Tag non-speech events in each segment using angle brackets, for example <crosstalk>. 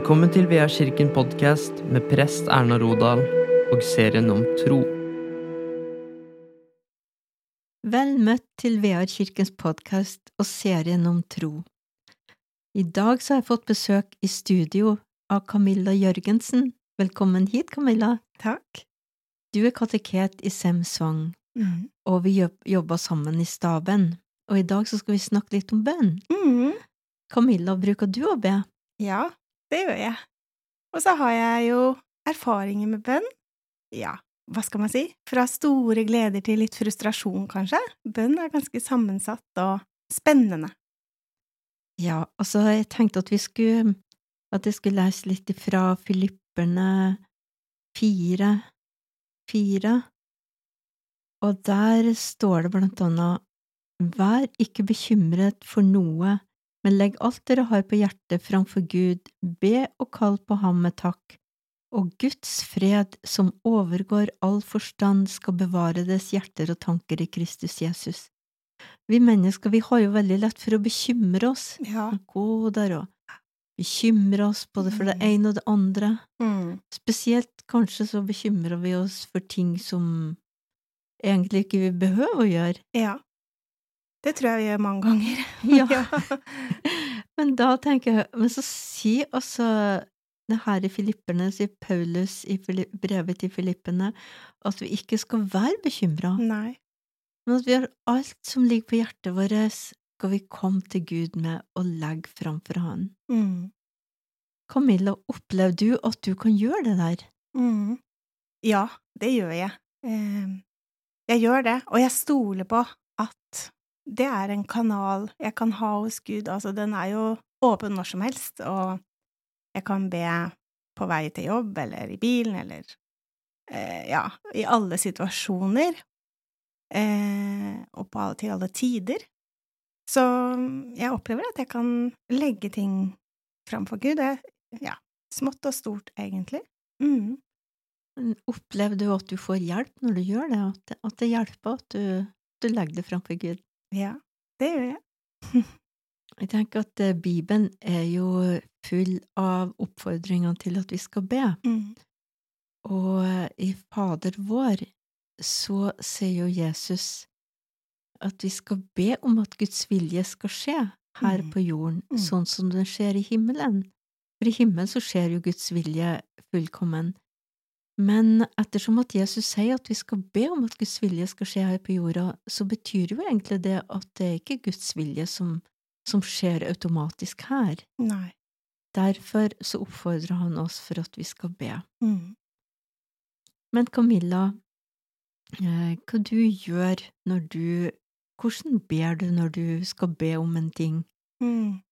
Velkommen til Vea kirken podkast med prest Erna Rodal og serien om tro. Vel møtt til Vear kirkens podkast og serien om tro. I dag så har jeg fått besøk i studio av Camilla Jørgensen. Velkommen hit, Camilla. Takk. Du er kateket i Sem Svang, Mm. og vi jobb- jobber sammen i staben. Og i dag så skal vi snakke litt om bønn. Mm. Camilla, bruker du å be? Ja, det gjør jeg. Og så har jeg jo erfaringer med bønn. Ja, hva skal man si? Fra store gleder til litt frustrasjon, kanskje. Bønn er ganske sammensatt og spennende. Ja, altså, jeg tenkte at vi skulle At jeg skulle lese litt ifra Filipperne fire, fire. Og der står det blant annet Vær ikke bekymret for noe, men legg alt dere har på hjertet framfor Gud, be og kall på ham med takk, og Guds fred, som overgår all forstand, skal bevare deres hjerter og tanker i Kristus Jesus. Vi mennesker, vi har jo veldig lett for å bekymre oss Ja. gå der og bekymre oss både for det Mm. ene og det andre. Mm. Spesielt kanskje så bekymrer vi oss for ting som egentlig ikke vi behøver å gjøre. Ja. Det tror jeg vi gjør mange ganger. <laughs> Ja. Men da tenker jeg, men så si også det her i Filipperne, sier Paulus i brevet til Filippene, at vi ikke skal være bekymra, men at vi har alt som ligger på hjertet vårt, skal vi komme til Gud med og legge framfor Han. Mm. Camilla, opplever du at du kan gjøre det der? Mm. Ja, det gjør jeg. Eh, Jeg gjør det, og jeg stoler på det er en kanal jeg kan ha hos Gud. Altså, den er jo åpen når som helst, og jeg kan be på vei til jobb eller i bilen eller eh, ja, i alle situasjoner. Eh, og på til alle tider. Så jeg opplever at jeg kan legge ting framfor Gud. Det, ja, smått og stort, egentlig. Mm. Opplever du at du får hjelp når du gjør det, at det, at det hjelper at du, du legger det framfor Gud? Ja, det gjør jeg. Jeg tenker at eh, Bibelen er jo full av oppfordringer til at vi skal be, Mm. og eh, i Fader vår så sier jo Jesus at vi skal be om at Guds vilje skal skje her Mm. på jorden, Mm. sånn som den skjer i himmelen. For i himmelen så skjer jo Guds vilje fullkommen. Men ettersom at Jesus sier at vi skal be om at Guds vilje skal skje her på jorda, så betyr jo egentlig det at det er ikke Guds vilje som, som skjer automatisk her. Nei. Derfor så oppfordrer han oss for at vi skal be. Mm. Men Camilla, eh, hva du gjør når du Hvordan ber du når du skal be om en ting? Mm.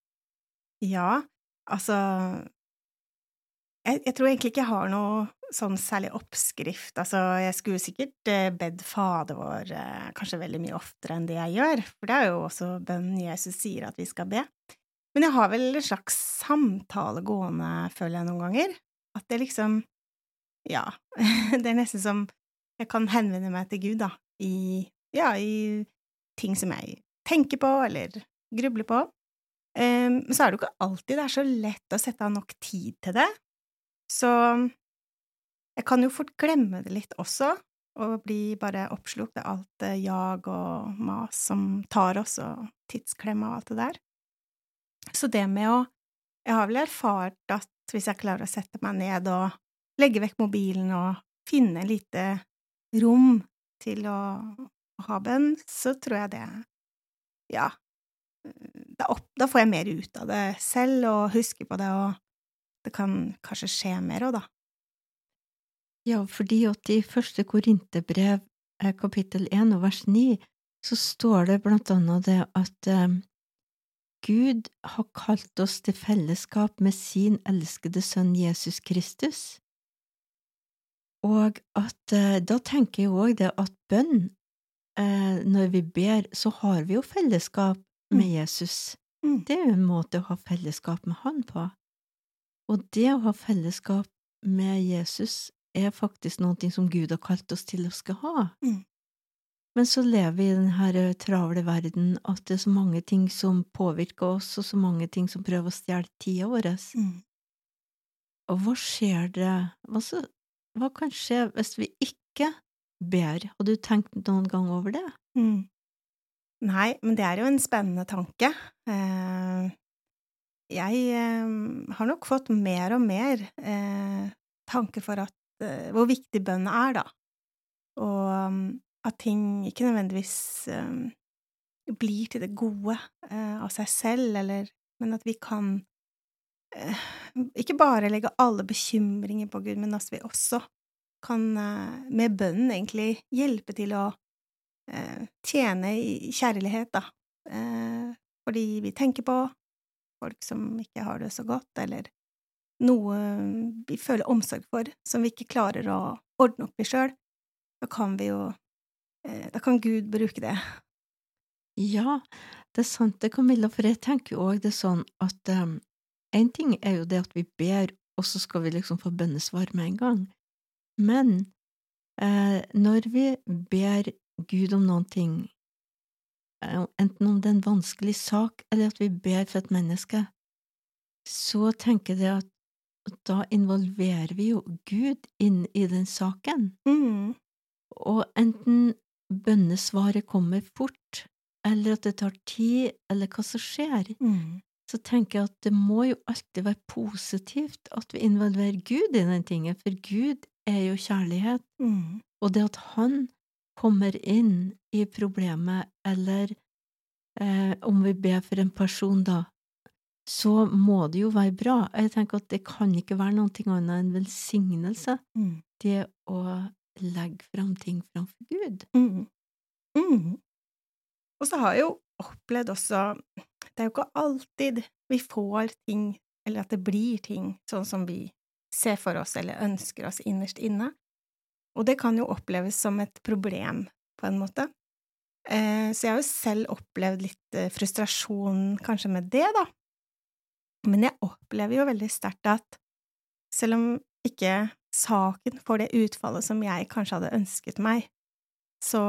Ja, altså jeg, jeg tror egentlig ikke jeg har noe sånn særlig oppskrift. Altså, jeg skulle sikkert eh, bedt Fader vår eh, kanskje veldig mye oftere enn det jeg gjør, for det er jo også bønn Jesus sier at vi skal be. Men jeg har vel en slags samtale gående, føler jeg noen ganger. At det liksom Ja, <laughs> det er nesten som jeg kan henvende meg til Gud, da, i Ja, i ting som jeg tenker på, eller grubler på. Um, så er det jo ikke alltid det er så lett å sette av nok tid til det. Så jeg kan jo fort glemme det litt også, og bli bare oppslukt av alt det jag og mas som tar oss, og tidsklemma og alt det der. Så det med å Jeg har vel erfart at hvis jeg klarer å sette meg ned og legge vekk mobilen og finne lite rom til å ha bønn, så tror jeg det Ja, da, opp, da får jeg mer ut av det selv, og husker på det, og det kan kanskje skje mer òg, da. Ja, fordi at i første Korinterbrev, eh, kapittel 1 og vers 9, så står det blant annet det at eh, Gud har kalt oss til fellesskap med sin elskede sønn Jesus Kristus. Og at eh, da tenker jeg òg det at bønn, når vi ber, så har vi jo fellesskap med Mm. Jesus. Mm. Det er jo en måte å ha fellesskap med Han på. Og det å ha fellesskap med Jesus er faktisk noe som Gud har kalt oss til å skal ha. Mm. Men så lever vi i denne travle verden at det er så mange ting som påvirker oss, og så mange ting som prøver å stjele tida vår. Mm. Og hva skjer det hva, så, hva kan skje hvis vi ikke ber? Har du tenkt noen gang over det? Mm. Nei, men det er jo en spennende tanke. Eh, jeg eh, har nok fått mer og mer eh, tanke for at, eh, hvor viktig bønn er, da. Og um, at ting ikke nødvendigvis um, blir til det gode uh, av seg selv, eller Men at vi kan uh, ikke bare legge alle bekymringer på Gud, men at vi også kan med bønnen egentlig hjelpe til å tjene i kjærlighet, da. fordi vi tenker på folk som ikke har det så godt, eller noe vi føler omsorg for, som vi ikke klarer å ordne opp i sjøl, da kan vi jo Eh, da kan Gud bruke det. Ja, det er sant det, Camilla, for jeg tenker jo òg det sånn at um, en ting er jo det at vi ber, og så skal vi liksom få bønnesvar med en gang, men eh, når vi ber Gud om noen ting, enten om det er en vanskelig sak, eller at vi ber for et menneske, så tenker jeg at da involverer vi jo Gud inn i den saken. Mm. Og enten bønnesvaret kommer fort, eller at det tar tid, eller hva som skjer, mm. så tenker jeg at det må jo alltid være positivt at vi involverer Gud i den tingen, for Gud er jo kjærlighet, mm. og det at Han kommer inn i problemet, eller eh, om vi ber for en person, da, så må det jo være bra. Jeg tenker at det kan ikke være noe annet enn velsignelse, mm. det å legge fram ting framfor Gud. Mm. Mm. Og så har jeg jo opplevd også Det er jo ikke alltid vi får ting, eller at det blir ting, sånn som vi ser for oss eller ønsker oss innerst inne. Og det kan jo oppleves som et problem, på en måte. Eh, så jeg har jo selv opplevd litt eh, frustrasjon kanskje med det, da. Men jeg opplever jo veldig sterkt at selv om ikke saken får det utfallet som jeg kanskje hadde ønsket meg, så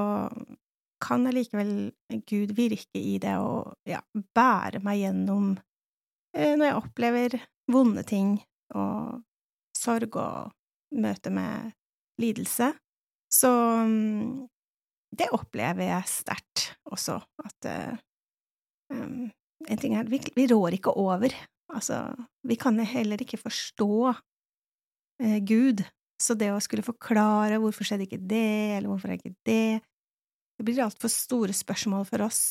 kan allikevel Gud virke i det og ja, bære meg gjennom eh, når jeg opplever vonde ting og sorg og møte med lidelse. Så um, det opplever jeg sterkt også, at um, en ting er vi, vi rår ikke over. Altså, vi kan heller ikke forstå uh, Gud. Så det å skulle forklare hvorfor skjedde ikke det, eller hvorfor er ikke det, det blir altfor store spørsmål for oss.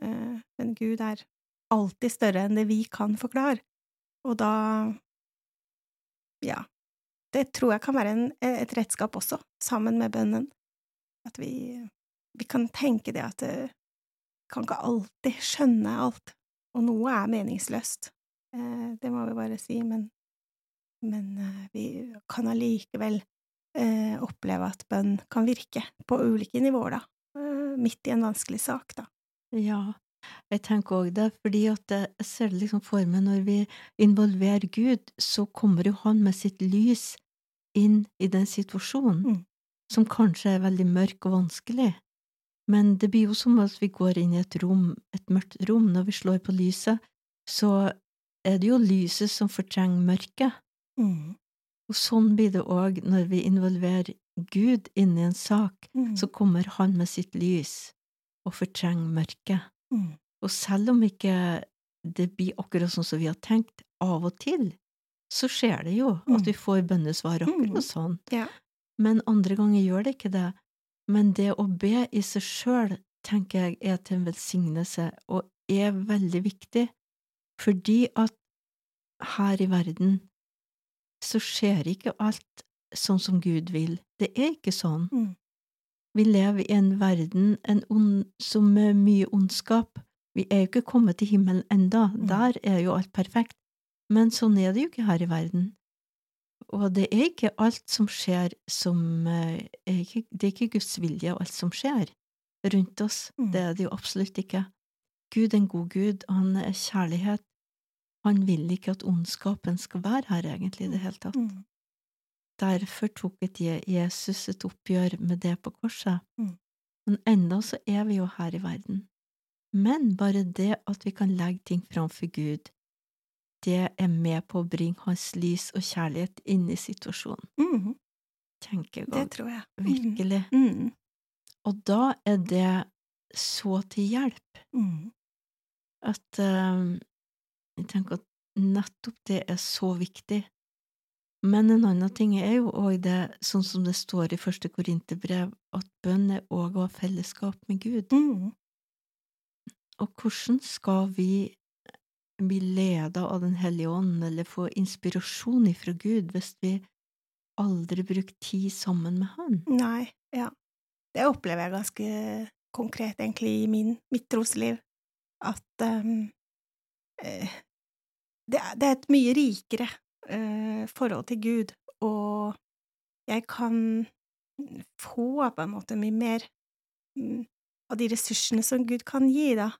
uh, men Gud er alltid større enn det vi kan forklare, og da… ja, det tror jeg kan være en, et redskap også, sammen med bønnen, at vi, vi kan tenke det at vi kan ikke alltid skjønne alt, og noe er meningsløst, eh, det må vi bare si, men men eh, vi kan allikevel eh, oppleve at bønn kan virke på ulike nivåer, da, eh, midt i en vanskelig sak, da. Ja, jeg tenker òg det, fordi at jeg ser det liksom for meg når vi involverer Gud, så kommer jo han med sitt lys inn i den situasjonen, mm. som kanskje er veldig mørk og vanskelig. Men det blir jo som at vi går inn i et rom, et mørkt rom, når vi slår på lyset, så er det jo lyset som fortrenger mørket. Mm. Og sånn blir det òg når vi involverer Gud inn i en sak, mm. så kommer han med sitt lys og fortrenger mørket. Mm. Og selv om ikke det blir akkurat sånn som vi har tenkt, av og til, så skjer det jo at mm. vi får bønnesvar akkurat mm. sånn. Ja. Men andre ganger gjør det ikke det. Men det å be i seg sjøl, tenker jeg, er til en velsignelse, og er veldig viktig, fordi at her i verden så skjer ikke alt sånn som Gud vil. Det er ikke sånn. Mm. Vi lever i en verden en ond, som er mye ondskap. Vi er jo ikke kommet til himmelen enda, mm. der er jo alt perfekt, men sånn er det jo ikke her i verden. Og det er ikke alt som skjer som eh, ikke, Det er ikke Guds vilje, alt som skjer rundt oss. Mm. Det er det jo absolutt ikke. Gud er en god Gud, han er kjærlighet, han vil ikke at ondskapen skal være her, egentlig, i det hele tatt. Mm. Derfor tok et Jesus et oppgjør med det på korset. Mm. Men enda så er vi jo her i verden. Men bare det at vi kan legge ting framfor Gud, det er med på å bringe hans lys og kjærlighet inn i situasjonen, Mm, tenker det tror jeg. Mm, virkelig. Mm, Og da er det så til hjelp at um, jeg tenker at nettopp det er så viktig. Men en annen ting er jo òg det, sånn som det står i første Korinterbrev, at bønn er òg å ha fellesskap med Gud. Og hvordan skal vi bli leda av Den hellige ånd, eller få inspirasjon ifra Gud, hvis vi aldri bruker tid sammen med Han? Nei, ja. Det opplever jeg ganske konkret, egentlig, i min, mitt trosliv. At um, det, det er et mye rikere eh, forhold til Gud, og jeg kan få på en måte mye mer mm, av de ressursene som Gud kan gi, da,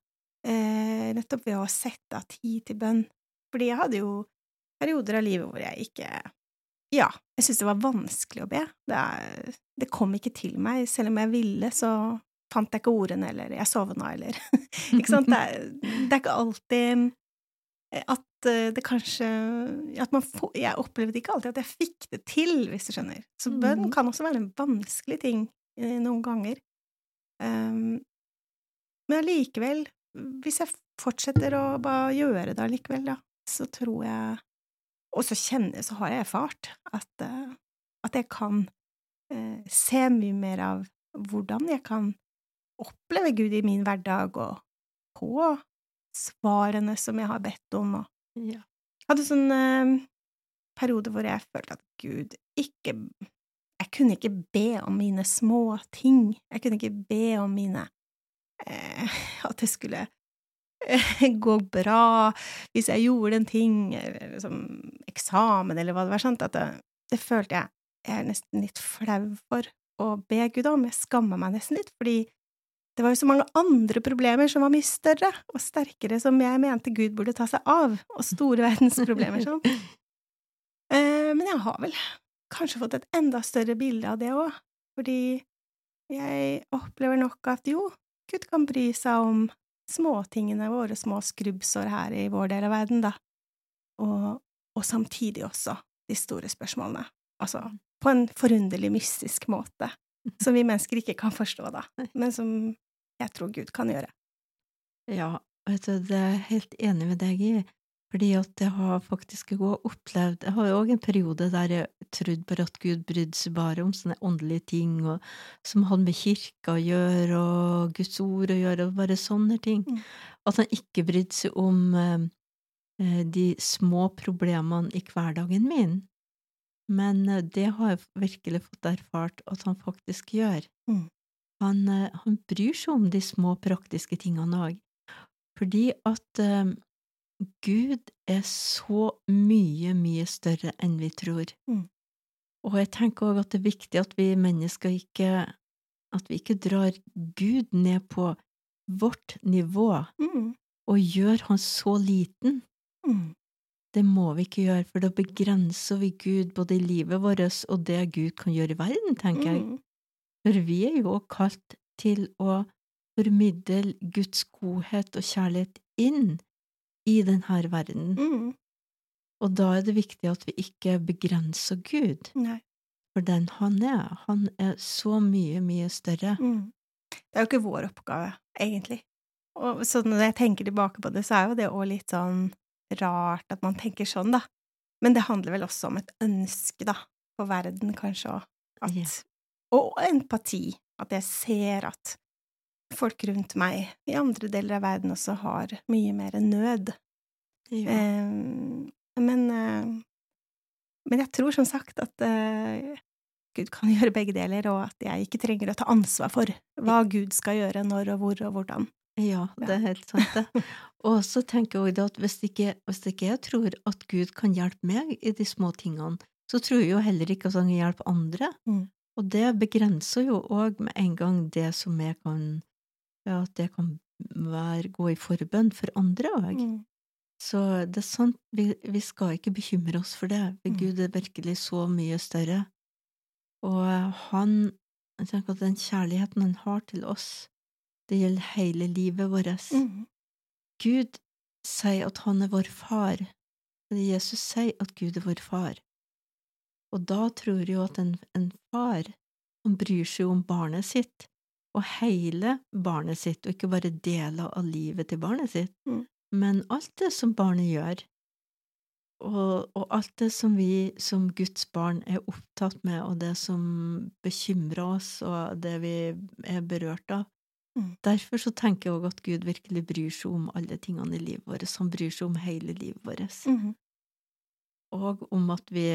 eh, nettopp ved å sette av tid til bønn. Fordi jeg hadde jo perioder av livet hvor jeg ikke ja, jeg syntes det var vanskelig å be. Det, er, det kom ikke til meg. Selv om jeg ville, så fant jeg ikke ordene, eller jeg sovna, eller <laughs> Ikke sant? Det er, det er ikke alltid at eh, det kanskje At man får Jeg opplevde ikke alltid at jeg fikk det til, hvis du skjønner. Så bønn Mhm. kan også være en vanskelig ting eh, noen ganger. Um, men allikevel, hvis jeg fortsetter å bare gjøre det allikevel, da, så tror jeg og så kjenner, så har jeg erfart at, eh, at jeg kan eh, se mye mer av hvordan jeg kan oppleve Gud i min hverdag, og på svarene som jeg har bedt om. Og Ja. jeg hadde sånn eh, periode hvor jeg følte at Gud ikke Jeg kunne ikke be om mine små ting. Jeg kunne ikke be om mine <laughs> At det skulle eh, <laughs> gå bra hvis jeg gjorde en ting, eller liksom eksamen, eller hva det var, sant, at det, det følte jeg jeg er nesten litt flau for å be Gud om. Jeg skamma meg nesten litt, fordi det var jo så mange andre problemer som var mye større og sterkere, som jeg mente Gud burde ta seg av, og store <laughs> verdensproblemer sånn. Eh, men jeg har vel kanskje fått et enda større bilde av det òg, fordi jeg opplever nok at jo, Gud kan bry seg om småtingene, våre små skrubbsår her i vår del av verden, da, og, og samtidig også de store spørsmålene, altså på en forunderlig mystisk måte, <laughs> som vi mennesker ikke kan forstå, da, men som jeg tror Gud kan gjøre. Ja, vet du, det er jeg helt enig med deg i, fordi at jeg har faktisk òg opplevd Jeg har jo òg en periode der jeg trodde bare at Gud brydde seg bare om sånne åndelige ting, og, som hadde med kirka å gjøre, og Guds ord å gjøre, og bare sånne ting. Mm. At han ikke brydde seg om eh, eh, de små problemene i hverdagen min. Men eh, det har jeg virkelig fått erfart at han faktisk gjør. Mm. Han, eh, han bryr seg om de små praktiske tingene òg, fordi at eh, Gud er så mye, mye større enn vi tror. Mm. Og jeg tenker òg at det er viktig at vi mennesker ikke at vi ikke drar Gud ned på vårt nivå Mm. og gjør han så liten. Mm. Det må vi ikke gjøre, for da begrenser vi Gud både i livet vårt og det Gud kan gjøre i verden, tenker jeg. Mm. For vi er jo også kalt til å formidle Guds godhet og kjærlighet inn i denne verden, Mm. og da er det viktig at vi ikke begrenser Gud, Nei. for den han er. Han er så mye, mye større. Mm. Det er jo ikke vår oppgave, egentlig. Og så når jeg tenker tilbake på det, så er jo det òg litt sånn rart at man tenker sånn, da. Men det handler vel også om et ønske, da, for verden, kanskje, og at yeah. Og empati. At jeg ser at folk rundt meg i andre deler av verden også har mye mer nød. Ja. Eh, men eh, Men jeg tror som sagt at eh, Gud kan <laughs> gjøre begge deler, og at jeg ikke trenger å ta ansvar for hva Gud skal gjøre, når og hvor og hvordan. Ja, det er helt sant, det. <laughs> Og så tenker jeg at hvis ikke, hvis ikke jeg tror at Gud kan hjelpe meg i de små tingene, så tror jeg jo heller ikke at han kan hjelpe andre. Mm. Og det begrenser jo òg med en gang det som jeg kan Ja, at det kan være, gå i forbønn for andre òg. Mm. Så det er sant, vi, vi skal ikke bekymre oss for det, for Mm. Gud er virkelig så mye større. Og han Jeg tenker at den kjærligheten han har til oss, det gjelder hele livet vårt. Mm. Gud sier at han er vår far, Fordi Jesus sier at Gud er vår far. Og da tror jeg jo at en, en far, han bryr seg om barnet sitt, og hele barnet sitt, og ikke bare deler av livet til barnet sitt, Mm. men alt det som barnet gjør, og, og alt det som vi som Guds barn er opptatt med, og det som bekymrer oss, og det vi er berørt av. Mm. Derfor så tenker jeg òg at Gud virkelig bryr seg om alle tingene i livet vårt, han bryr seg om hele livet vårt, Mm. og om at vi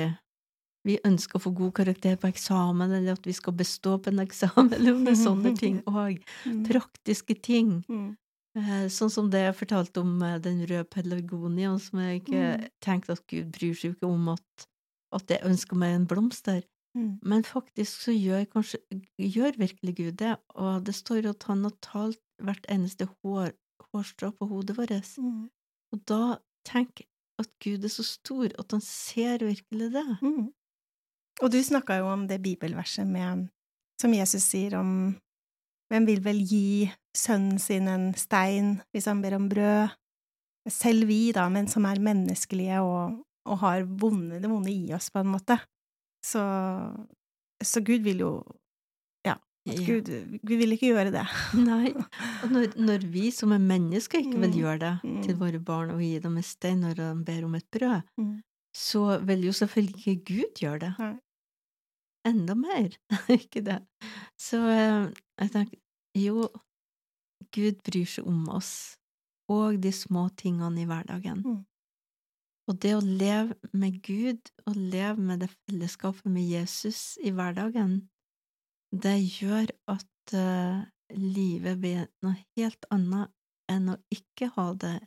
vi ønsker å få god karakter på eksamen, eller at vi skal bestå på en eksamen, <laughs> eller om det er sånne ting <laughs> òg. Mm. Praktiske ting. Mm. Eh, Sånn som det jeg fortalte om eh, den røde pelargonia, som jeg ikke Mm. tenkte at Gud bryr seg ikke om at, at jeg ønsker meg en blomst der. Mm. Men faktisk så gjør kanskje gjør virkelig Gud det, og det står at han har talt hvert eneste hår, hårstrå på hodet vårt. Mm. Og da tenk at Gud er så stor at han ser virkelig det. Og du snakka jo om det bibelverset med, som Jesus sier om hvem vil vel gi sønnen sin en stein hvis han ber om brød? Selv vi, da, men som er menneskelige og, og har vonde, det vonde i oss, på en måte. Så, så Gud vil jo Ja, Ja. Gud, Gud vil ikke gjøre det. <laughs> Nei, og når, når vi som er mennesker ikke vil Mm. gjøre det Mm. til våre barn og gi dem en stein når de ber om et brød, Mm. så vil jo selvfølgelig ikke Gud gjøre det. Nei. Enda mer, <laughs> ikke det? Så eh, jeg tenker, jo, Gud bryr seg om oss, og de små tingene i hverdagen. Mm. Og det å leve med Gud, og leve med det fellesskapet med Jesus i hverdagen, det gjør at uh, livet blir noe helt annet enn å ikke ha det,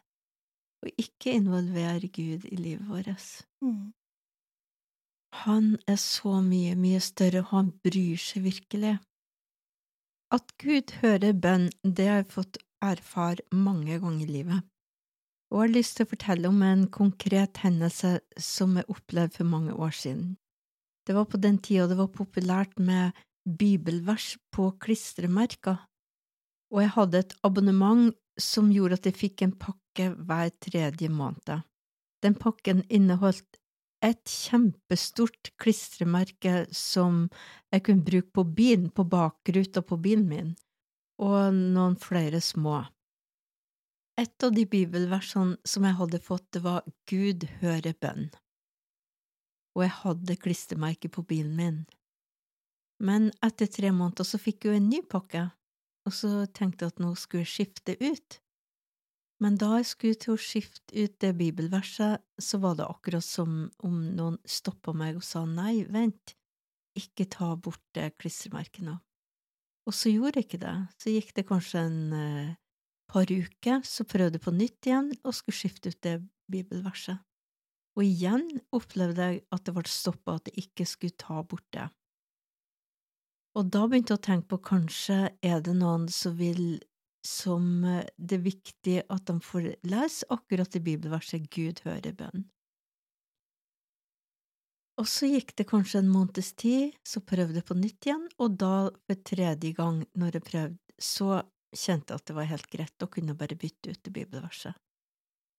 og ikke involvere Gud i livet vårt. Mm. Han er så mye, mye større, og han bryr seg virkelig. At Gud hører bønn, det har jeg fått erfare mange ganger i livet, og jeg har lyst til å fortelle om en konkret hendelse som jeg opplevde for mange år siden. Det var på den tida det var populært med bibelvers på klistremerker, og jeg hadde et abonnement som gjorde at jeg fikk en pakke hver tredje måned. Den pakken inneholdt et kjempestort klistremerke som jeg kunne bruke på bilen, på bakruta på bilen min, og noen flere små. Et av de bibelversene som jeg hadde fått, det var Gud hører bønn, og jeg hadde klistremerket på bilen min. Men etter tre måneder så fikk jeg jo en ny pakke, og så tenkte jeg at nå skulle jeg skifte ut. Men da jeg skulle til å skifte ut det bibelverset, så var det akkurat som om noen stoppa meg og sa nei, vent, ikke ta bort det klistremerket nå. Og så gjorde jeg ikke det, så gikk det kanskje en eh, par uker, så prøvde jeg på nytt igjen og skulle skifte ut det bibelverset. Og igjen opplevde jeg at det ble stoppa, at jeg ikke skulle ta bort det. Og da begynte jeg å tenke på kanskje er det noen som vil som eh, det er viktig at de får lese akkurat i bibelverset Gud hører bønn. Og så gikk det kanskje en måneds tid, så prøvde jeg på nytt igjen, og da for tredje gang når jeg prøvde, så kjente jeg at det var helt greit å kunne bare bytte ut det bibelverset.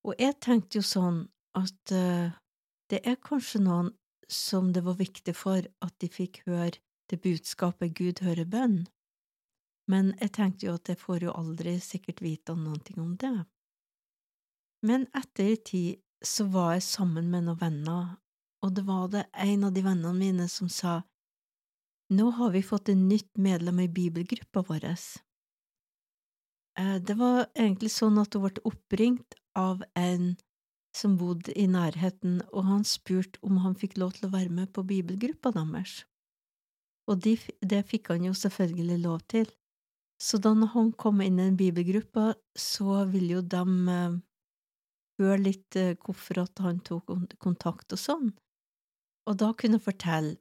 Og jeg tenkte jo sånn at eh, det er kanskje noen som det var viktig for at de fikk høre det budskapet Gud hører bønn, men jeg tenkte jo at jeg får jo aldri sikkert vite noen ting om det. Men etter en tid så var jeg sammen med noen venner, og det var det en av de vennene mine som sa, nå har vi fått en nytt medlem i bibelgruppa vår. Eh, Det var egentlig sånn at hun ble oppringt av en som bodde i nærheten, og han spurte om han fikk lov til å være med på bibelgruppa deres. Og det fikk han jo selvfølgelig lov til. Så da han kom inn i en bibelgruppe, så ville jo de eh, høre litt eh, hvorfor at han tok kontakt og sånn. Og da kunne jeg fortelle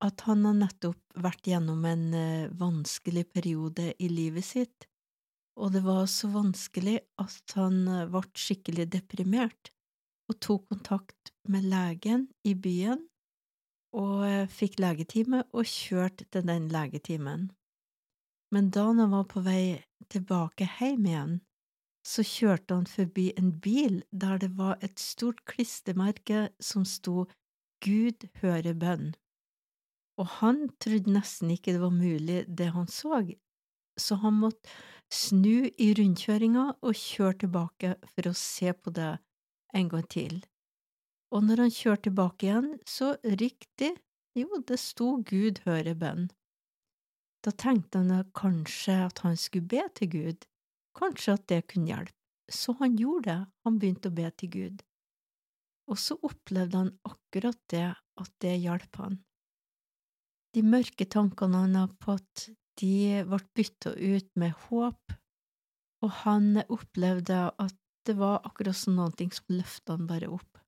at han har nettopp vært gjennom en eh, vanskelig periode i livet sitt, og det var så vanskelig at han ble skikkelig deprimert, og tok kontakt med legen i byen, og fikk legetime og kjørte til den legetimen. Men da han var på vei tilbake hjem igjen, så kjørte han forbi en bil der det var et stort klistremerke som sto Gud hører bønn, og han trodde nesten ikke det var mulig det han så, så han måtte snu i rundkjøringa og kjøre tilbake for å se på det en gang til. Og når han kjørte tilbake igjen, så riktig, jo, det sto Gud hører bønn. Da tenkte han kanskje at han skulle be til Gud, kanskje at det kunne hjelpe, så han gjorde det, han begynte å be til Gud. Og så opplevde han akkurat det, at det hjalp han. De mørke tankene han har fått, de ble bytta ut med håp, og han opplevde at det var akkurat som noe som løfta han bare opp.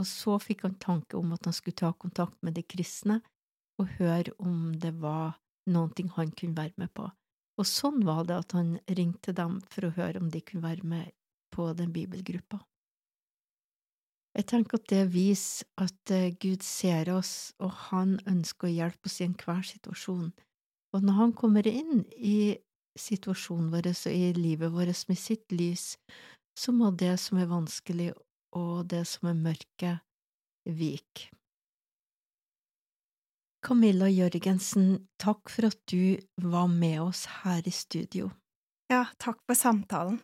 Og så fikk han tanke om at han skulle ta kontakt med de kristne og høre om det var noe han kunne være med på. Og sånn var det at han ringte dem for å høre om de kunne være med på den bibelgruppa. Jeg tenker at det viser at eh, Gud ser oss, og han ønsker å hjelpe oss i enhver situasjon. Og når han kommer inn i situasjonen vår og i livet vårt med sitt lys, så må det som er vanskelig og det som er mørke, vike. Camilla Jørgensen, takk for at du var med oss her i studio. Ja, takk for samtalen.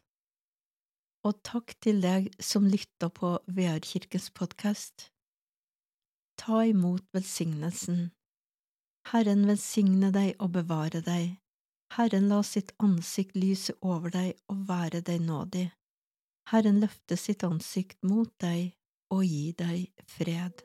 Og takk til deg som lytta på VR-kirkens podkast. Ta imot velsignelsen. Herren velsigne deg og bevare deg. Herren la sitt ansikt lyse over deg og være deg nådig. Herren løfte sitt ansikt mot deg og gi deg fred.